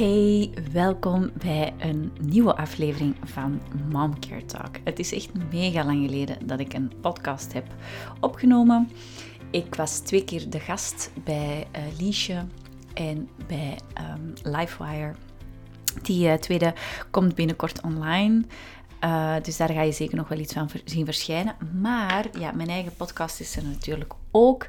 Hey, welkom bij een nieuwe aflevering van Momcare Talk. Het is echt mega lang geleden dat ik een podcast heb opgenomen. Ik was twee keer de gast bij uh, Liesje en bij um, Livewire. Die uh, tweede komt binnenkort online. Uh, dus daar ga je zeker nog wel iets van zien verschijnen. Maar ja, mijn eigen podcast is er natuurlijk ook.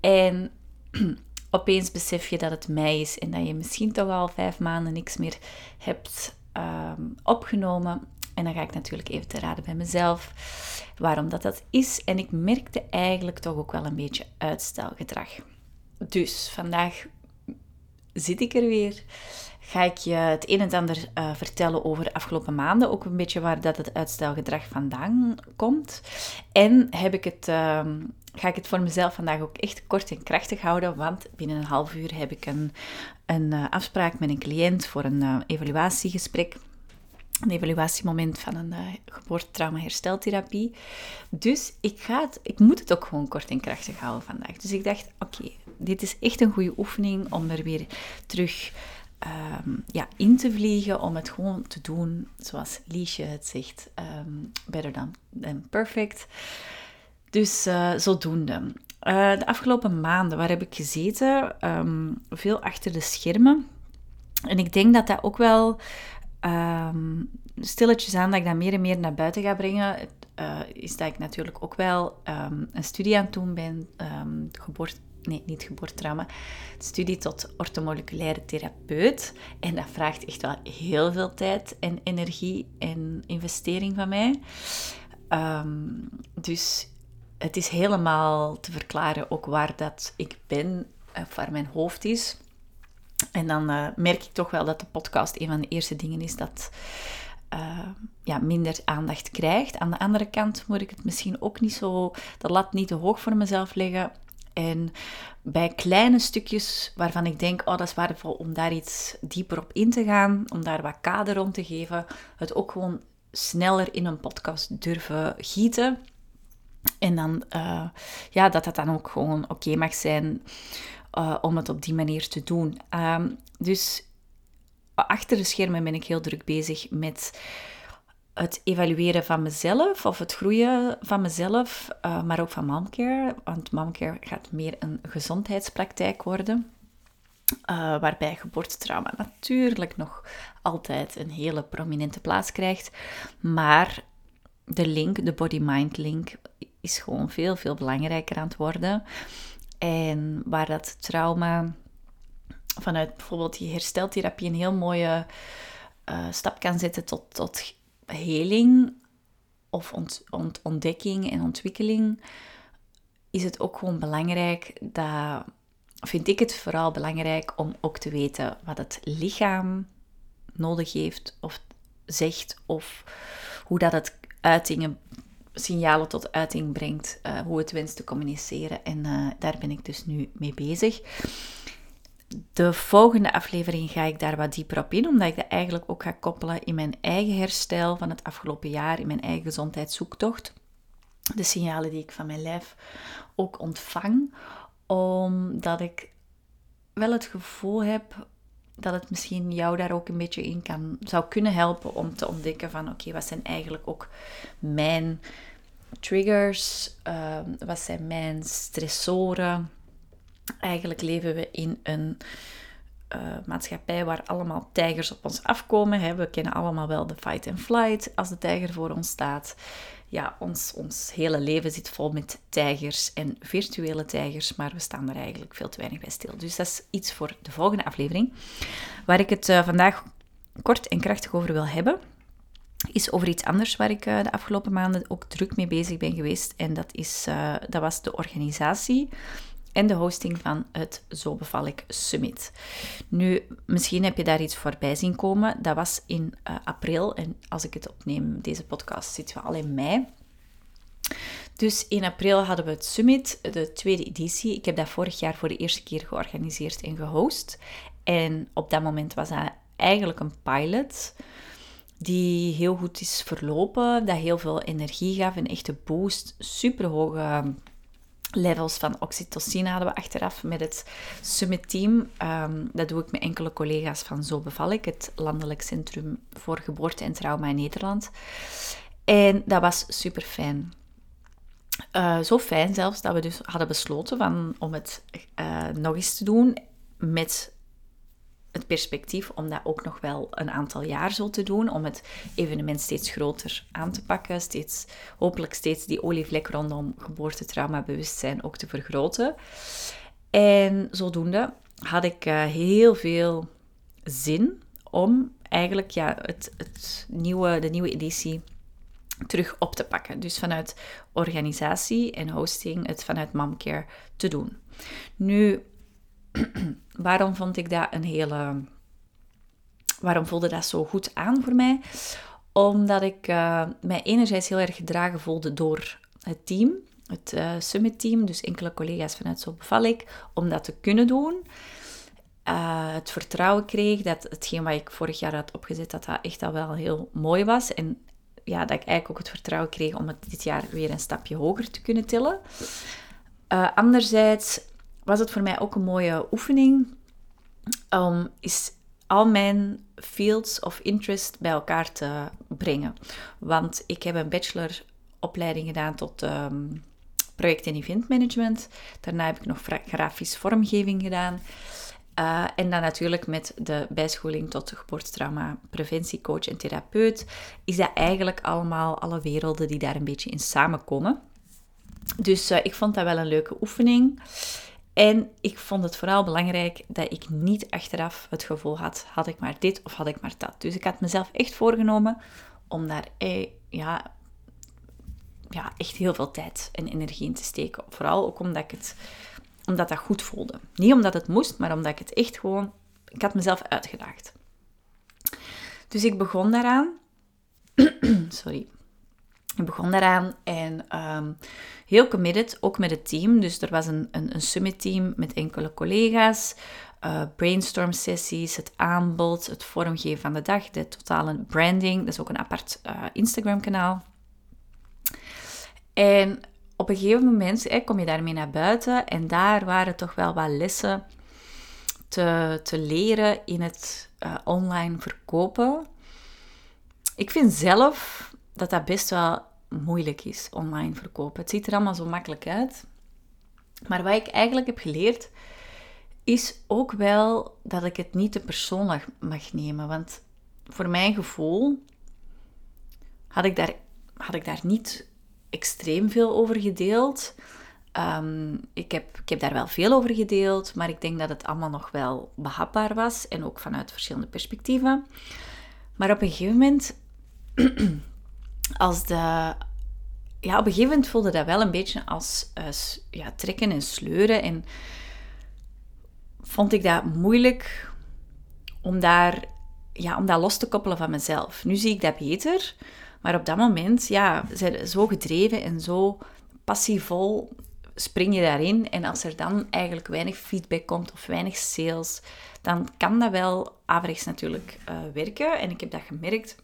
En opeens besef je dat het mei is en dat je misschien toch al vijf maanden niks meer hebt um, opgenomen. En dan ga ik natuurlijk even te raden bij mezelf waarom dat dat is. En ik merkte eigenlijk toch ook wel een beetje uitstelgedrag. Dus vandaag zit ik er weer. Ga ik je het een en ander uh, vertellen over de afgelopen maanden. Ook een beetje waar dat het uitstelgedrag vandaan komt. En heb ik het uh, ga ik het voor mezelf vandaag ook echt kort en krachtig houden, want binnen een half uur heb ik een, een uh, afspraak met een cliënt voor een uh, evaluatiegesprek. Een evaluatiemoment van een uh, geboortetrauma-hersteltherapie. Dus ik, ga het, ik moet het ook gewoon kort en krachtig houden vandaag. Dus ik dacht, oké, dit is echt een goede oefening om er weer terug um, ja, in te vliegen. Om het gewoon te doen zoals Liesje het zegt. Um, better than, perfect. Dus uh, zodoende. Uh, de afgelopen maanden, waar heb ik gezeten? Um, veel achter de schermen. En ik denk dat dat ook wel um, stilletjes aan dat ik dat meer en meer naar buiten ga brengen. Uh, is dat ik natuurlijk ook wel um, een studie aan het doen ben. geboorte, nee, niet geboortetrauma. Studie tot ortomoleculaire therapeut. En dat vraagt echt wel heel veel tijd en energie en investering van mij. dus het is helemaal te verklaren ook waar dat ik ben, of waar mijn hoofd is. En dan uh, merk ik toch wel dat de podcast een van de eerste dingen is dat uh, ja, minder aandacht krijgt. Aan de andere kant moet ik het misschien ook niet zo, de lat niet te hoog voor mezelf leggen. En bij kleine stukjes waarvan ik denk, oh dat is waardevol om daar iets dieper op in te gaan, om daar wat kader rond te geven, het ook gewoon sneller in een podcast durven gieten. En dan, uh, ja, dat dat dan ook gewoon oké mag zijn uh, om het op die manier te doen. Um, dus achter de schermen ben ik heel druk bezig met het evalueren van mezelf of het groeien van mezelf, uh, maar ook van momcare. Want momcare gaat meer een gezondheidspraktijk worden. Uh, waarbij geboortetrauma natuurlijk nog altijd een hele prominente plaats krijgt. Maar de link, de body-mind link, is gewoon veel, veel belangrijker aan het worden. En waar dat trauma vanuit bijvoorbeeld die hersteltherapie een heel mooie uh, stap kan zetten tot, tot heling of ont, ont, ontdekking en ontwikkeling, is het ook gewoon belangrijk dat, vind ik het vooral belangrijk om ook te weten wat het lichaam nodig heeft of zegt of hoe dat het uitingen signalen tot uiting brengt, uh, hoe het wenst te communiceren. En uh, daar ben ik dus nu mee bezig. De volgende aflevering ga ik daar wat dieper op in, omdat ik dat eigenlijk ook ga koppelen in mijn eigen herstel van het afgelopen jaar, in mijn eigen gezondheidszoektocht. De signalen die ik van mijn lijf ook ontvang, omdat ik wel het gevoel heb dat het misschien jou daar ook een beetje in kan, zou kunnen helpen om te ontdekken van oké, wat zijn eigenlijk ook mijn triggers, uh, wat zijn mijn stressoren. Eigenlijk leven we in een uh, maatschappij waar allemaal tijgers op ons afkomen. Hè. We kennen allemaal wel de fight and flight als de tijger voor ons staat ja, ons, ons hele leven zit vol met tijgers en virtuele tijgers, maar we staan er eigenlijk veel te weinig bij stil. Dus dat is iets voor de volgende aflevering. Waar ik het uh, vandaag kort en krachtig over wil hebben, is over iets anders waar ik uh, de afgelopen maanden ook druk mee bezig ben geweest. En dat, is, uh, dat was de organisatie en de hosting van het Zo Beval ik Summit. Nu, misschien heb je daar iets voorbij zien komen. Dat was in uh, april en als ik het opneem, deze podcast, zitten we al in mei. Dus in april hadden we het Summit, de tweede editie. Ik heb dat vorig jaar voor de eerste keer georganiseerd en gehost. En op dat moment was dat eigenlijk een pilot die heel goed is verlopen, dat heel veel energie gaf, een echte boost, super hoge levels van oxytocine hadden we achteraf met het Summit Team. Ehm, dat doe ik met enkele collega's van Zo Beval ik, het Landelijk Centrum voor Geboorte en Trauma in Nederland. En dat was super fijn. Eh, zo fijn zelfs dat we dus hadden besloten van, om het uh, nog eens te doen met het perspectief om dat ook nog wel een aantal jaar zo te doen, om het evenement steeds groter aan te pakken, steeds, hopelijk steeds die olievlek rondom geboortetraumabewustzijn ook te vergroten. En zodoende had ik uh, heel veel zin om eigenlijk ja, het, het nieuwe, de nieuwe editie terug op te pakken. Dus vanuit organisatie en hosting het vanuit Momcare te doen. Nu, waarom vond ik dat een hele. Waarom voelde dat zo goed aan voor mij? Omdat ik uh, mij enerzijds heel erg gedragen voelde door het team, het uh, Summit team, dus enkele collega's vanuit Zo Beval ik, om dat te kunnen doen. Uh, het vertrouwen kreeg dat hetgeen wat ik vorig jaar had opgezet, dat dat echt al wel heel mooi was. En ja, dat ik eigenlijk ook het vertrouwen kreeg om het dit jaar weer een stapje hoger te kunnen tillen. anderzijds was het voor mij ook een mooie oefening om al mijn fields of interest bij elkaar te brengen. Want ik heb een bacheloropleiding gedaan tot um, project- en eventmanagement. Daarna heb ik nog grafisch vormgeving gedaan. Uh, en dan natuurlijk met de bijscholing tot geboortetrauma preventiecoach en therapeut is dat eigenlijk allemaal alle werelden die daar een beetje in samenkomen. Dus uh, ik vond dat wel een leuke oefening. En ik vond het vooral belangrijk dat ik niet achteraf het gevoel had, had ik maar dit of had ik maar dat. Dus ik had mezelf echt voorgenomen om daar eh, ja, ja, echt heel veel tijd en energie in te steken. Vooral ook omdat ik het omdat dat goed voelde. Niet omdat het moest, maar omdat ik het echt gewoon... Ik had mezelf uitgedaagd. Dus ik begon daaraan. Sorry. Ik begon daaraan en um, heel committed, ook met het team. Dus er was een, een, een summit team met enkele collega's, uh, brainstorm sessies, het aanbod, het vormgeven van de dag, de totale branding. Dat is ook een apart uh, Instagram kanaal. En op een gegeven moment kom je daarmee naar buiten en daar waren toch wel wat lessen te, te leren in het uh, online verkopen. Ik vind zelf dat dat best wel moeilijk is, online verkopen. Het ziet er allemaal zo makkelijk uit. Maar wat ik eigenlijk heb geleerd, is ook wel dat ik het niet te persoonlijk mag nemen. Want voor mijn gevoel had ik daar, had ik daar niet extreem veel over gedeeld. Um, ik, heb, ik heb daar wel veel over gedeeld, maar ik denk dat het allemaal nog wel behapbaar was en ook vanuit verschillende perspectieven. Maar op een gegeven moment als de, ja, op een gegeven moment voelde dat wel een beetje als uh, ja, trekken en sleuren. En vond ik dat moeilijk om, daar, ja, om dat los te koppelen van mezelf. Nu zie ik dat beter. Maar op dat moment, ja, zo gedreven en zo passievol spring je daarin. En als er dan eigenlijk weinig feedback komt of weinig sales, dan kan dat wel averechts natuurlijk uh, werken. En ik heb dat gemerkt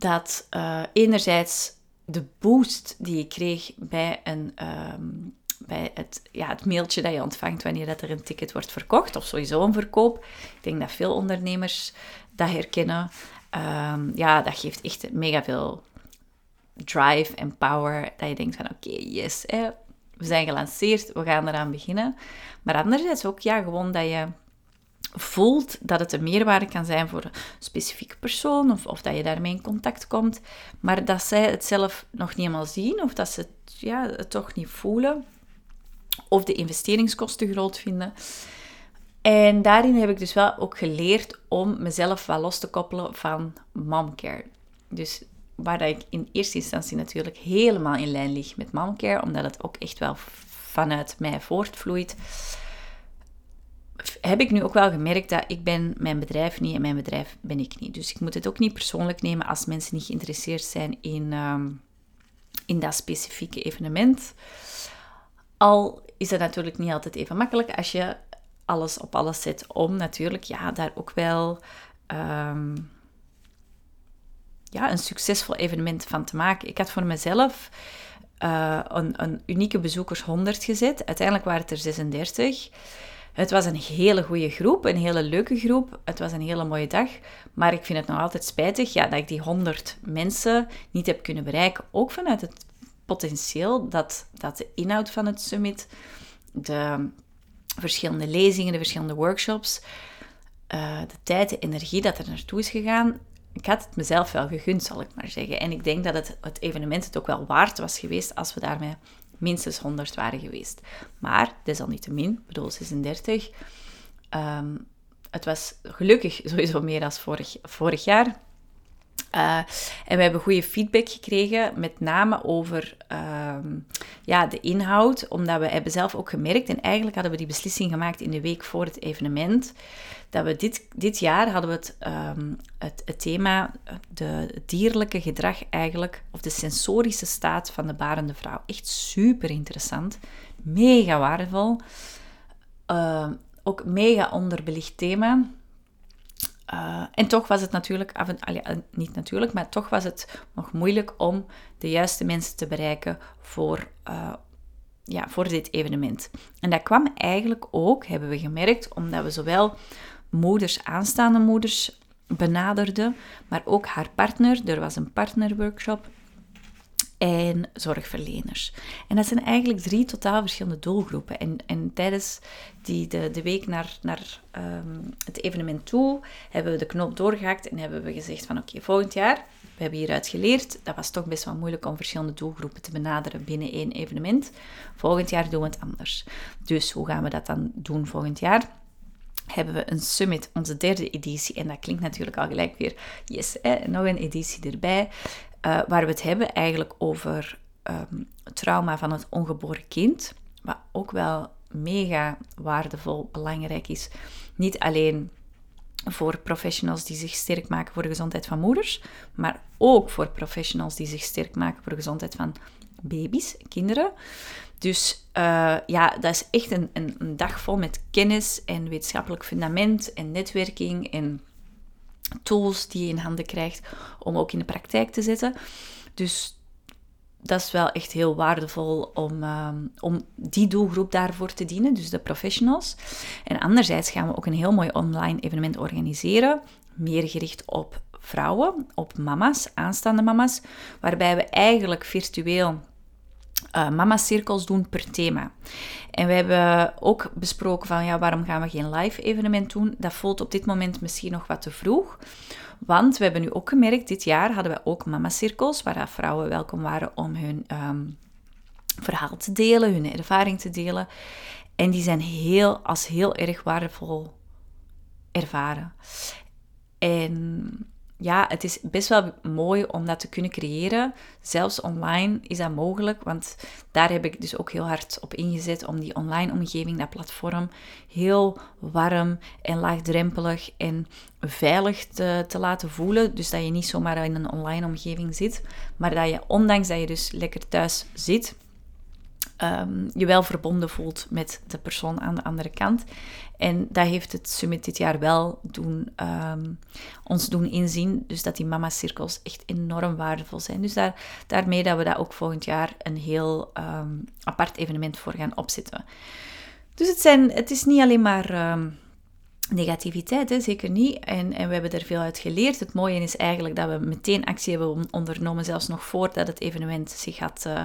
dat uh, enerzijds de boost die ik kreeg bij, een, um, bij het, ja, het mailtje dat je ontvangt wanneer dat er een ticket wordt verkocht, of sowieso een verkoop. Ik denk dat veel ondernemers dat herkennen. Um, ja, dat geeft echt mega veel drive en power. Dat je denkt van oké, yes, we zijn gelanceerd, we gaan eraan beginnen. Maar anderzijds ook ja, gewoon dat je voelt dat het een meerwaarde kan zijn voor een specifieke persoon of, of dat je daarmee in contact komt, maar dat zij het zelf nog niet helemaal zien of dat ze het, ja, het toch niet voelen of de investeringskosten groot vinden. En daarin heb ik dus wel ook geleerd om mezelf wel los te koppelen van momcare. Dus waar ik in eerste instantie natuurlijk helemaal in lijn lig met momcare, omdat het ook echt wel vanuit mij voortvloeit heb ik nu ook wel gemerkt dat ik ben mijn bedrijf niet en mijn bedrijf ben ik niet. Dus ik moet het ook niet persoonlijk nemen als mensen niet geïnteresseerd zijn in, ehm, in dat specifieke evenement. Al is het natuurlijk niet altijd even makkelijk als je alles op alles zet om natuurlijk ja, daar ook wel ehm, ja, een succesvol evenement van te maken. Ik had voor mezelf een, een unieke bezoekers 100 gezet. Uiteindelijk waren het er 36. Het was een hele goede groep, een hele leuke groep. Het was een hele mooie dag. Maar ik vind het nog altijd spijtig ja, dat ik die 100 mensen niet heb kunnen bereiken. Ook vanuit het potentieel dat, dat de inhoud van het summit, de verschillende lezingen, de verschillende workshops, uh, de tijd, de energie dat er naartoe is gegaan. Ik had het mezelf wel gegund, zal ik maar zeggen. En ik denk dat het, het evenement het ook wel waard was geweest als we daarmee minstens 100 waren geweest. Maar, desalniettemin, bedoel 36. Um, het was gelukkig sowieso meer dan vorig, vorig jaar. Uh, en we hebben goede feedback gekregen, met name over uh, ja, de inhoud, omdat we hebben zelf ook gemerkt, en eigenlijk hadden we die beslissing gemaakt in de week voor het evenement, dat we dit, dit jaar hadden we het, um, het, het, thema de dierlijke gedrag eigenlijk, of de sensorische staat van de barende vrouw. Echt super interessant, mega waardevol, uh, ook mega onderbelicht thema. Uh, en toch was het natuurlijk, af en, allee, niet natuurlijk, maar toch was het nog moeilijk om de juiste mensen te bereiken voor, uh, ja, voor dit evenement. En dat kwam eigenlijk ook, hebben we gemerkt, omdat we zowel moeders, aanstaande moeders benaderden, maar ook haar partner. Er was een partnerworkshop en zorgverleners. En dat zijn eigenlijk drie totaal verschillende doelgroepen. En, en tijdens die, de, de week naar, naar um, het evenement toe hebben we de knoop doorgehakt en hebben we gezegd van oké, volgend jaar, we hebben hieruit geleerd, dat was toch best wel moeilijk om verschillende doelgroepen te benaderen binnen één evenement. Volgend jaar doen we het anders. Dus hoe gaan we dat dan doen volgend jaar? hebben we een summit, onze derde editie. En dat klinkt natuurlijk al gelijk weer, yes, nog een editie erbij. Uh, waar we het hebben eigenlijk over um, trauma van het ongeboren kind. Wat ook wel mega waardevol, belangrijk is. Niet alleen voor professionals die zich sterk maken voor de gezondheid van moeders, maar ook voor professionals die zich sterk maken voor de gezondheid van baby's, kinderen. Dus uh, ja, dat is echt een, een, een, dag vol met kennis en wetenschappelijk fundament en netwerking en tools die je in handen krijgt om ook in de praktijk te zetten. Dus dat is wel echt heel waardevol om, ehm, om die doelgroep daarvoor te dienen, dus de professionals. En anderzijds gaan we ook een heel mooi online evenement organiseren, meer gericht op vrouwen, op mama's, aanstaande mama's, waarbij we eigenlijk virtueel uh, mama-cirkels doen per thema. En we hebben ook besproken van, ja, waarom gaan we geen live evenement doen? Dat voelt op dit moment misschien nog wat te vroeg. Want we hebben nu ook gemerkt, dit jaar hadden we ook mama-cirkels, waar vrouwen welkom waren om hun um, verhaal te delen, hun ervaring te delen. En die zijn heel, als heel erg waardevol ervaren. En ja, het is best wel mooi om dat te kunnen creëren. Zelfs online is dat mogelijk, want daar heb ik dus ook heel hard op ingezet om die online omgeving, dat platform, heel warm en laagdrempelig en veilig te, te laten voelen. Dus dat je niet zomaar in een online omgeving zit, maar dat je, ondanks dat je dus lekker thuis zit, um, je wel verbonden voelt met de persoon aan de andere kant. En dat heeft het summit dit jaar wel doen, um, ons doen inzien. Dus dat die mama-cirkels echt enorm waardevol zijn. Dus daar, daarmee dat we dat ook volgend jaar een heel um, apart evenement voor gaan opzetten. Dus het, zijn, het is niet alleen maar negativiteit, hè? zeker niet. En, en we hebben er veel uit geleerd. Het mooie is eigenlijk dat we meteen actie hebben ondernomen, zelfs nog voordat het evenement zich had, uh,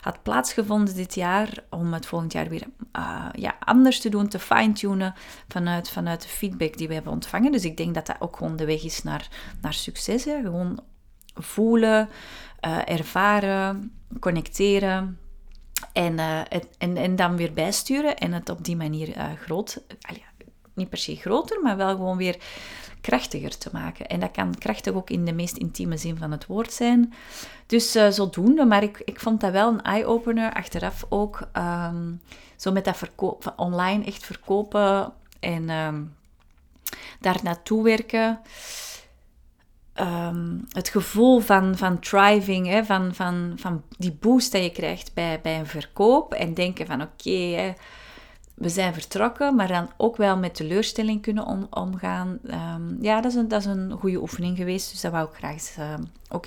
had plaatsgevonden dit jaar, om het volgend jaar weer uh, ja, anders te doen, te fine-tunen vanuit, vanuit de feedback die we hebben ontvangen. Dus ik denk dat dat ook gewoon de weg is naar, naar succes. Hè? Gewoon voelen, uh, ervaren, connecteren. En, het, en, en dan weer bijsturen en het op die manier groot, niet per se groter, maar wel gewoon weer krachtiger te maken. En dat kan krachtig ook in de meest intieme zin van het woord zijn. Dus uh, zodoende, maar ik, ik vond dat wel een eye-opener achteraf ook. Um, zo met dat verkoop, online echt verkopen en um, daar naartoe werken. Um, het gevoel van, van thriving, hè, van, van, van die boost dat je krijgt bij, bij een verkoop. En denken van oké, okay, we zijn vertrokken, maar dan ook wel met teleurstelling kunnen om, omgaan. Um, ja, dat is, een, dat is een goede oefening geweest, dus dat wou ik graag uh, ook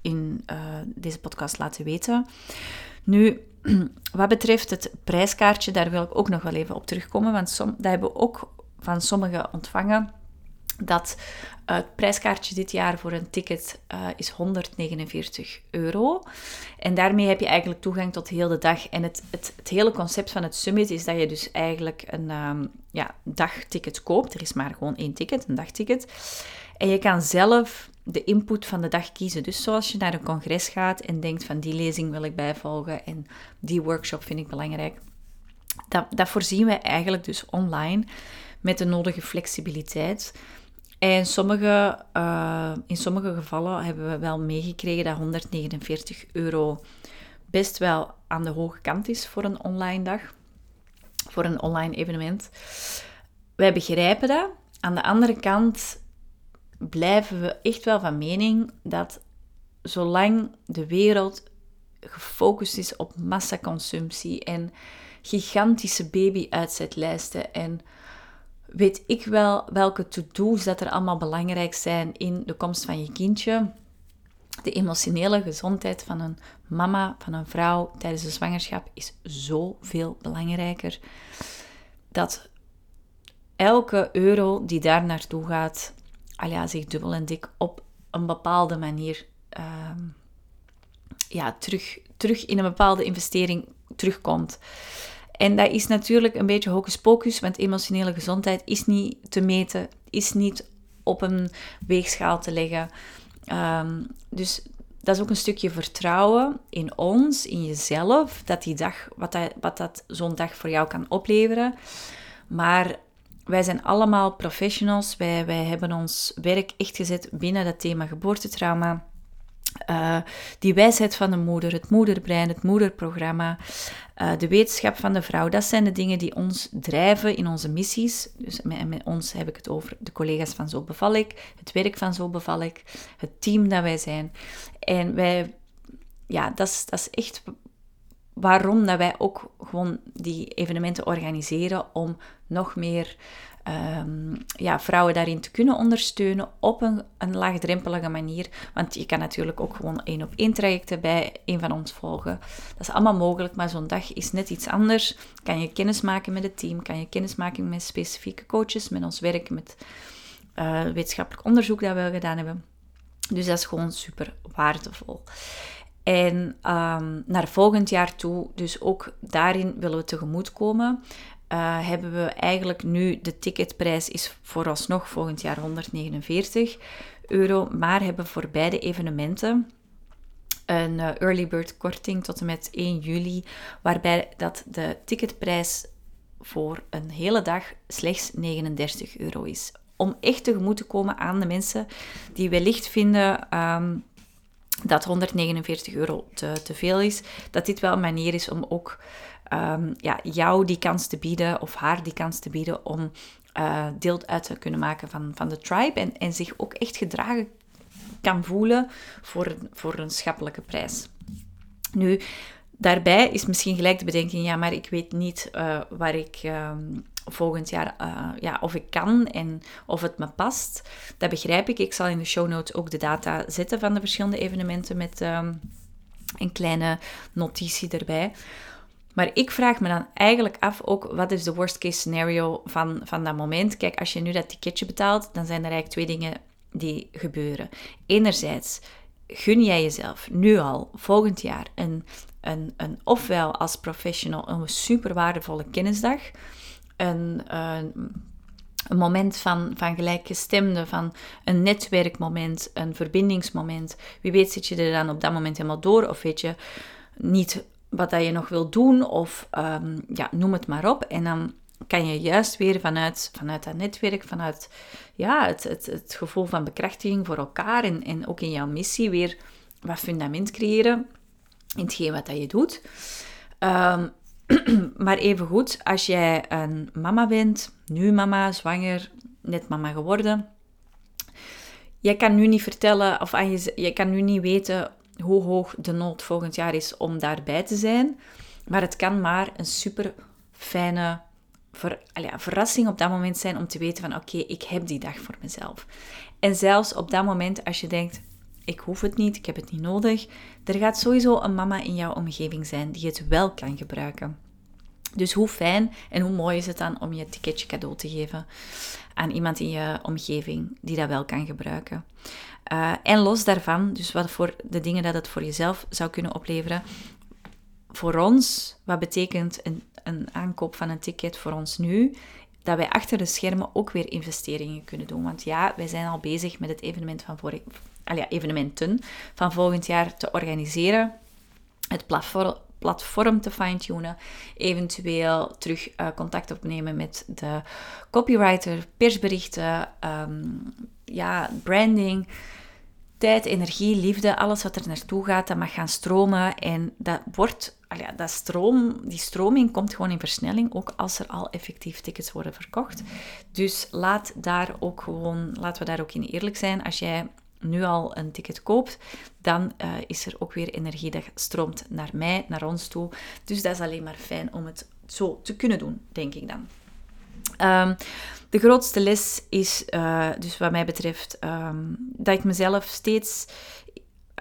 in uh, deze podcast laten weten. Nu, wat betreft het prijskaartje, daar wil ik ook nog wel even op terugkomen, want som, dat hebben we ook van sommigen ontvangen dat het prijskaartje dit jaar voor een ticket uh, is 149 euro. En daarmee heb je eigenlijk toegang tot heel de dag. En het, het, het hele concept van het summit is dat je dus eigenlijk een um, ja, dagticket koopt. Er is maar gewoon één ticket, een dagticket. En je kan zelf de input van de dag kiezen. Dus zoals je naar een congres gaat en denkt van die lezing wil ik bijvolgen en die workshop vind ik belangrijk. Dat, dat voorzien wij eigenlijk dus online met de nodige flexibiliteit. En sommige, uh, in sommige gevallen hebben we wel meegekregen dat 149 euro best wel aan de hoge kant is voor een online dag, voor een online evenement. Wij begrijpen dat. Aan de andere kant blijven we echt wel van mening dat zolang de wereld gefocust is op massaconsumptie en gigantische baby-uitzetlijsten en weet ik wel welke to-do's dat er allemaal belangrijk zijn in de komst van je kindje. De emotionele gezondheid van een mama, van een vrouw tijdens de zwangerschap is zoveel belangrijker. Dat elke euro die daar naartoe gaat, al ja, zich dubbel en dik op een bepaalde manier ehm, ja, terug, terug in een bepaalde investering terugkomt. En dat is natuurlijk een beetje hocus pocus, want emotionele gezondheid is niet te meten, is niet op een weegschaal te leggen. Ehm, dus dat is ook een stukje vertrouwen in ons, in jezelf, dat die dag, wat dat, wat dat zo'n dag voor jou kan opleveren. Maar wij zijn allemaal professionals. Wij, wij hebben ons werk echt gezet binnen dat thema geboortetrauma. Uh, die wijsheid van de moeder, het moederbrein, het moederprogramma, uh, de wetenschap van de vrouw, dat zijn de dingen die ons drijven in onze missies. Dus met, met, ons heb ik het over de collega's van Zo Beval ik, het werk van Zo Beval ik, het team dat wij zijn. En wij, ja, dat is, dat echt waarom dat wij ook gewoon die evenementen organiseren om nog meer um, ja, vrouwen daarin te kunnen ondersteunen op een, een laagdrempelige manier. Want je kan natuurlijk ook gewoon één op één trajecten bij een van ons volgen. Dat is allemaal mogelijk, maar zo'n dag is net iets anders. Kan je kennis maken met het team, kan je kennis maken met specifieke coaches, met ons werk, met uh, wetenschappelijk onderzoek dat we gedaan hebben. Dus dat is gewoon super waardevol. En um, naar volgend jaar toe, dus ook daarin willen we tegemoetkomen. Uh, hebben we eigenlijk nu de ticketprijs is vooralsnog volgend jaar 149 euro, maar hebben voor beide evenementen een uh, early bird korting tot en met 1 juli, waarbij dat de ticketprijs voor een hele dag slechts 39 euro is. Om echt tegemoet te komen aan de mensen die wellicht vinden um, dat 149 euro te, te veel is, dat dit wel een manier is om ook um, ja, jou die kans te bieden of haar die kans te bieden om uh, deel uit te kunnen maken van, van de tribe en, en zich ook echt gedragen kan voelen voor, voor een schappelijke prijs. Nu, daarbij is misschien gelijk de bedenking, ja, maar ik weet niet uh, waar ik um, volgend jaar, uh, ja, of ik kan en of het me past. Dat begrijp ik. Ik zal in de show notes ook de data zetten van de verschillende evenementen met um, een kleine notitie erbij. Maar ik vraag me dan eigenlijk af ook, wat is de worst case scenario van, van dat moment? Kijk, als je nu dat ticketje betaalt, dan zijn er eigenlijk twee dingen die gebeuren. Enerzijds, gun jij jezelf nu al, volgend jaar, een, een, een ofwel als professional een super waardevolle kennisdag, een, een, een moment van, van gelijkgestemde, van een netwerkmoment, een verbindingsmoment. Wie weet zit je er dan op dat moment helemaal door of weet je niet wat dat je nog wil doen of um, ja, noem het maar op. En dan kan je juist weer vanuit, vanuit dat netwerk, vanuit ja, het, het, het gevoel van bekrachtiging voor elkaar en, en ook in jouw missie weer wat fundament creëren in hetgeen wat dat je doet. Um, maar even goed, als jij een mama bent, nu mama, zwanger, net mama geworden, jij kan nu niet vertellen of aan je, je kan nu niet weten hoe hoog de nood volgend jaar is om daarbij te zijn. Maar het kan maar een super fijne ver, verrassing op dat moment zijn om te weten van oké, ik heb die dag voor mezelf. En zelfs op dat moment als je denkt, ik hoef het niet, ik heb het niet nodig. Er gaat sowieso een mama in jouw omgeving zijn die het wel kan gebruiken. Dus hoe fijn en hoe mooi is het dan om je ticketje cadeau te geven aan iemand in je omgeving die dat wel kan gebruiken. Uh, en los daarvan, dus wat voor de dingen dat het voor jezelf zou kunnen opleveren, voor ons, wat betekent een, een aankoop van een ticket voor ons nu, dat wij achter de schermen ook weer investeringen kunnen doen. Want ja, wij zijn al bezig met het evenement van vorig, ja, evenementen van volgend jaar te organiseren. Het platform, platform te fine-tunen. Eventueel terug uh, contact opnemen met de copywriter, persberichten, um, ja, branding. Tijd, energie, liefde, alles wat er naartoe gaat, dat mag gaan stromen. En dat wordt, ja, dat stroom, die stroming komt gewoon in versnelling, ook als er al effectief tickets worden verkocht. Dus laat daar ook gewoon, laten we daar ook in eerlijk zijn. Als jij nu al een ticket koopt, dan uh, is er ook weer energie dat stroomt naar mij, naar ons toe. Dus dat is alleen maar fijn om het zo te kunnen doen, denk ik dan. Um, de grootste les is, uh, dus wat mij betreft, um, dat ik mezelf steeds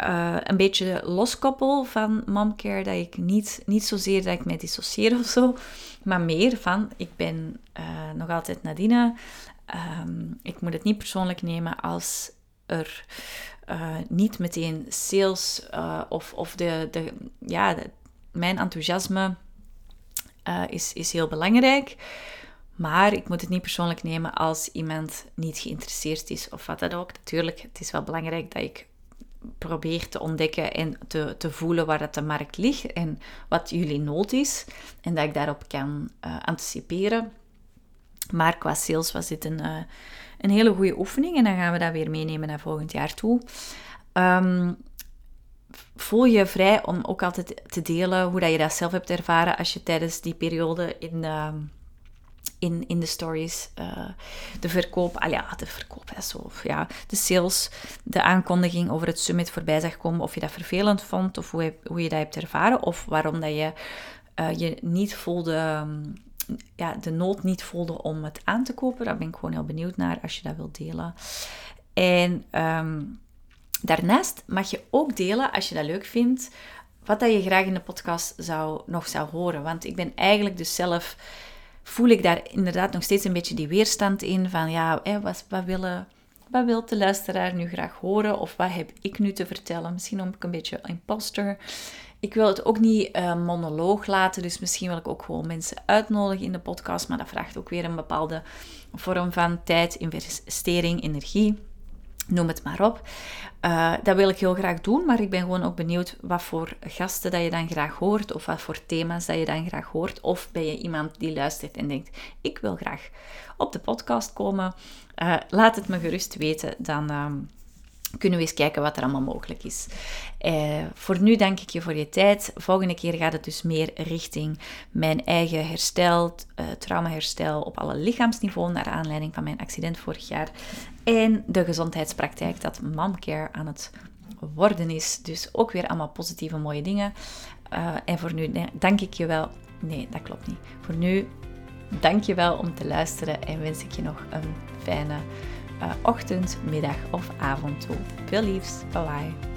uh, een beetje loskoppel van momcare. Dat ik niet, niet zozeer dat ik mij dissocieer of zo, maar meer van, ik ben nog altijd Nadine. Um, ik moet het niet persoonlijk nemen als er uh, niet meteen sales uh, of, of de, de, ja, mijn enthousiasme uh, is, is heel belangrijk. Maar ik moet het niet persoonlijk nemen als iemand niet geïnteresseerd is of wat dan ook. Natuurlijk, het is wel belangrijk dat ik probeer te ontdekken en te, te voelen waar dat de markt ligt en wat jullie nood is. En dat ik daarop kan anticiperen. Maar qua sales was dit een, een hele goede oefening en dan gaan we dat weer meenemen naar volgend jaar toe. Um, voel je vrij om ook altijd te delen hoe dat je dat zelf hebt ervaren als je tijdens die periode in, uh, in, in de stories uh, de verkoop, ah ja, de verkoop, hè, zo, ja, de sales, de aankondiging over het summit voorbij zag komen, of je dat vervelend vond, of hoe hoe je dat hebt ervaren, of waarom dat je uh, je niet voelde... Um, ja, de nood niet voelde om het aan te kopen. Daar ben ik gewoon heel benieuwd naar als je dat wilt delen. En ehm, daarnaast mag je ook delen, als je dat leuk vindt, wat dat je graag in de podcast zou, nog zou horen. Want ik ben eigenlijk dus zelf, voel ik daar inderdaad nog steeds een beetje die weerstand in van ja, wat, wat, willen, wat wil de luisteraar nu graag horen? Of wat heb ik nu te vertellen? Misschien om ik een beetje imposter ik wil het ook niet uh, monoloog laten, dus misschien wil ik ook gewoon mensen uitnodigen in de podcast, maar dat vraagt ook weer een bepaalde vorm van tijd, investering, energie. Noem het maar op. Uh, dat wil ik heel graag doen, maar ik ben gewoon ook benieuwd wat voor gasten dat je dan graag hoort, of wat voor thema's dat je dan graag hoort. Of ben je iemand die luistert en denkt: ik wil graag op de podcast komen. Uh, laat het me gerust weten, dan. Kunnen we eens kijken wat er allemaal mogelijk is. Eh, voor nu dank ik je voor je tijd. Volgende keer gaat het dus meer richting mijn eigen herstel, uh, traumaherstel op alle lichaamsniveau, naar aanleiding van mijn accident vorig jaar. En de gezondheidspraktijk dat momcare aan het worden is. Dus ook weer allemaal positieve, mooie dingen. Uh, en voor nu dank ik je wel. Nee, dat klopt niet. Voor nu dank je wel om te luisteren en wens ik je nog een fijne ochtend, middag of avond toe. Veel liefs. Bye bye.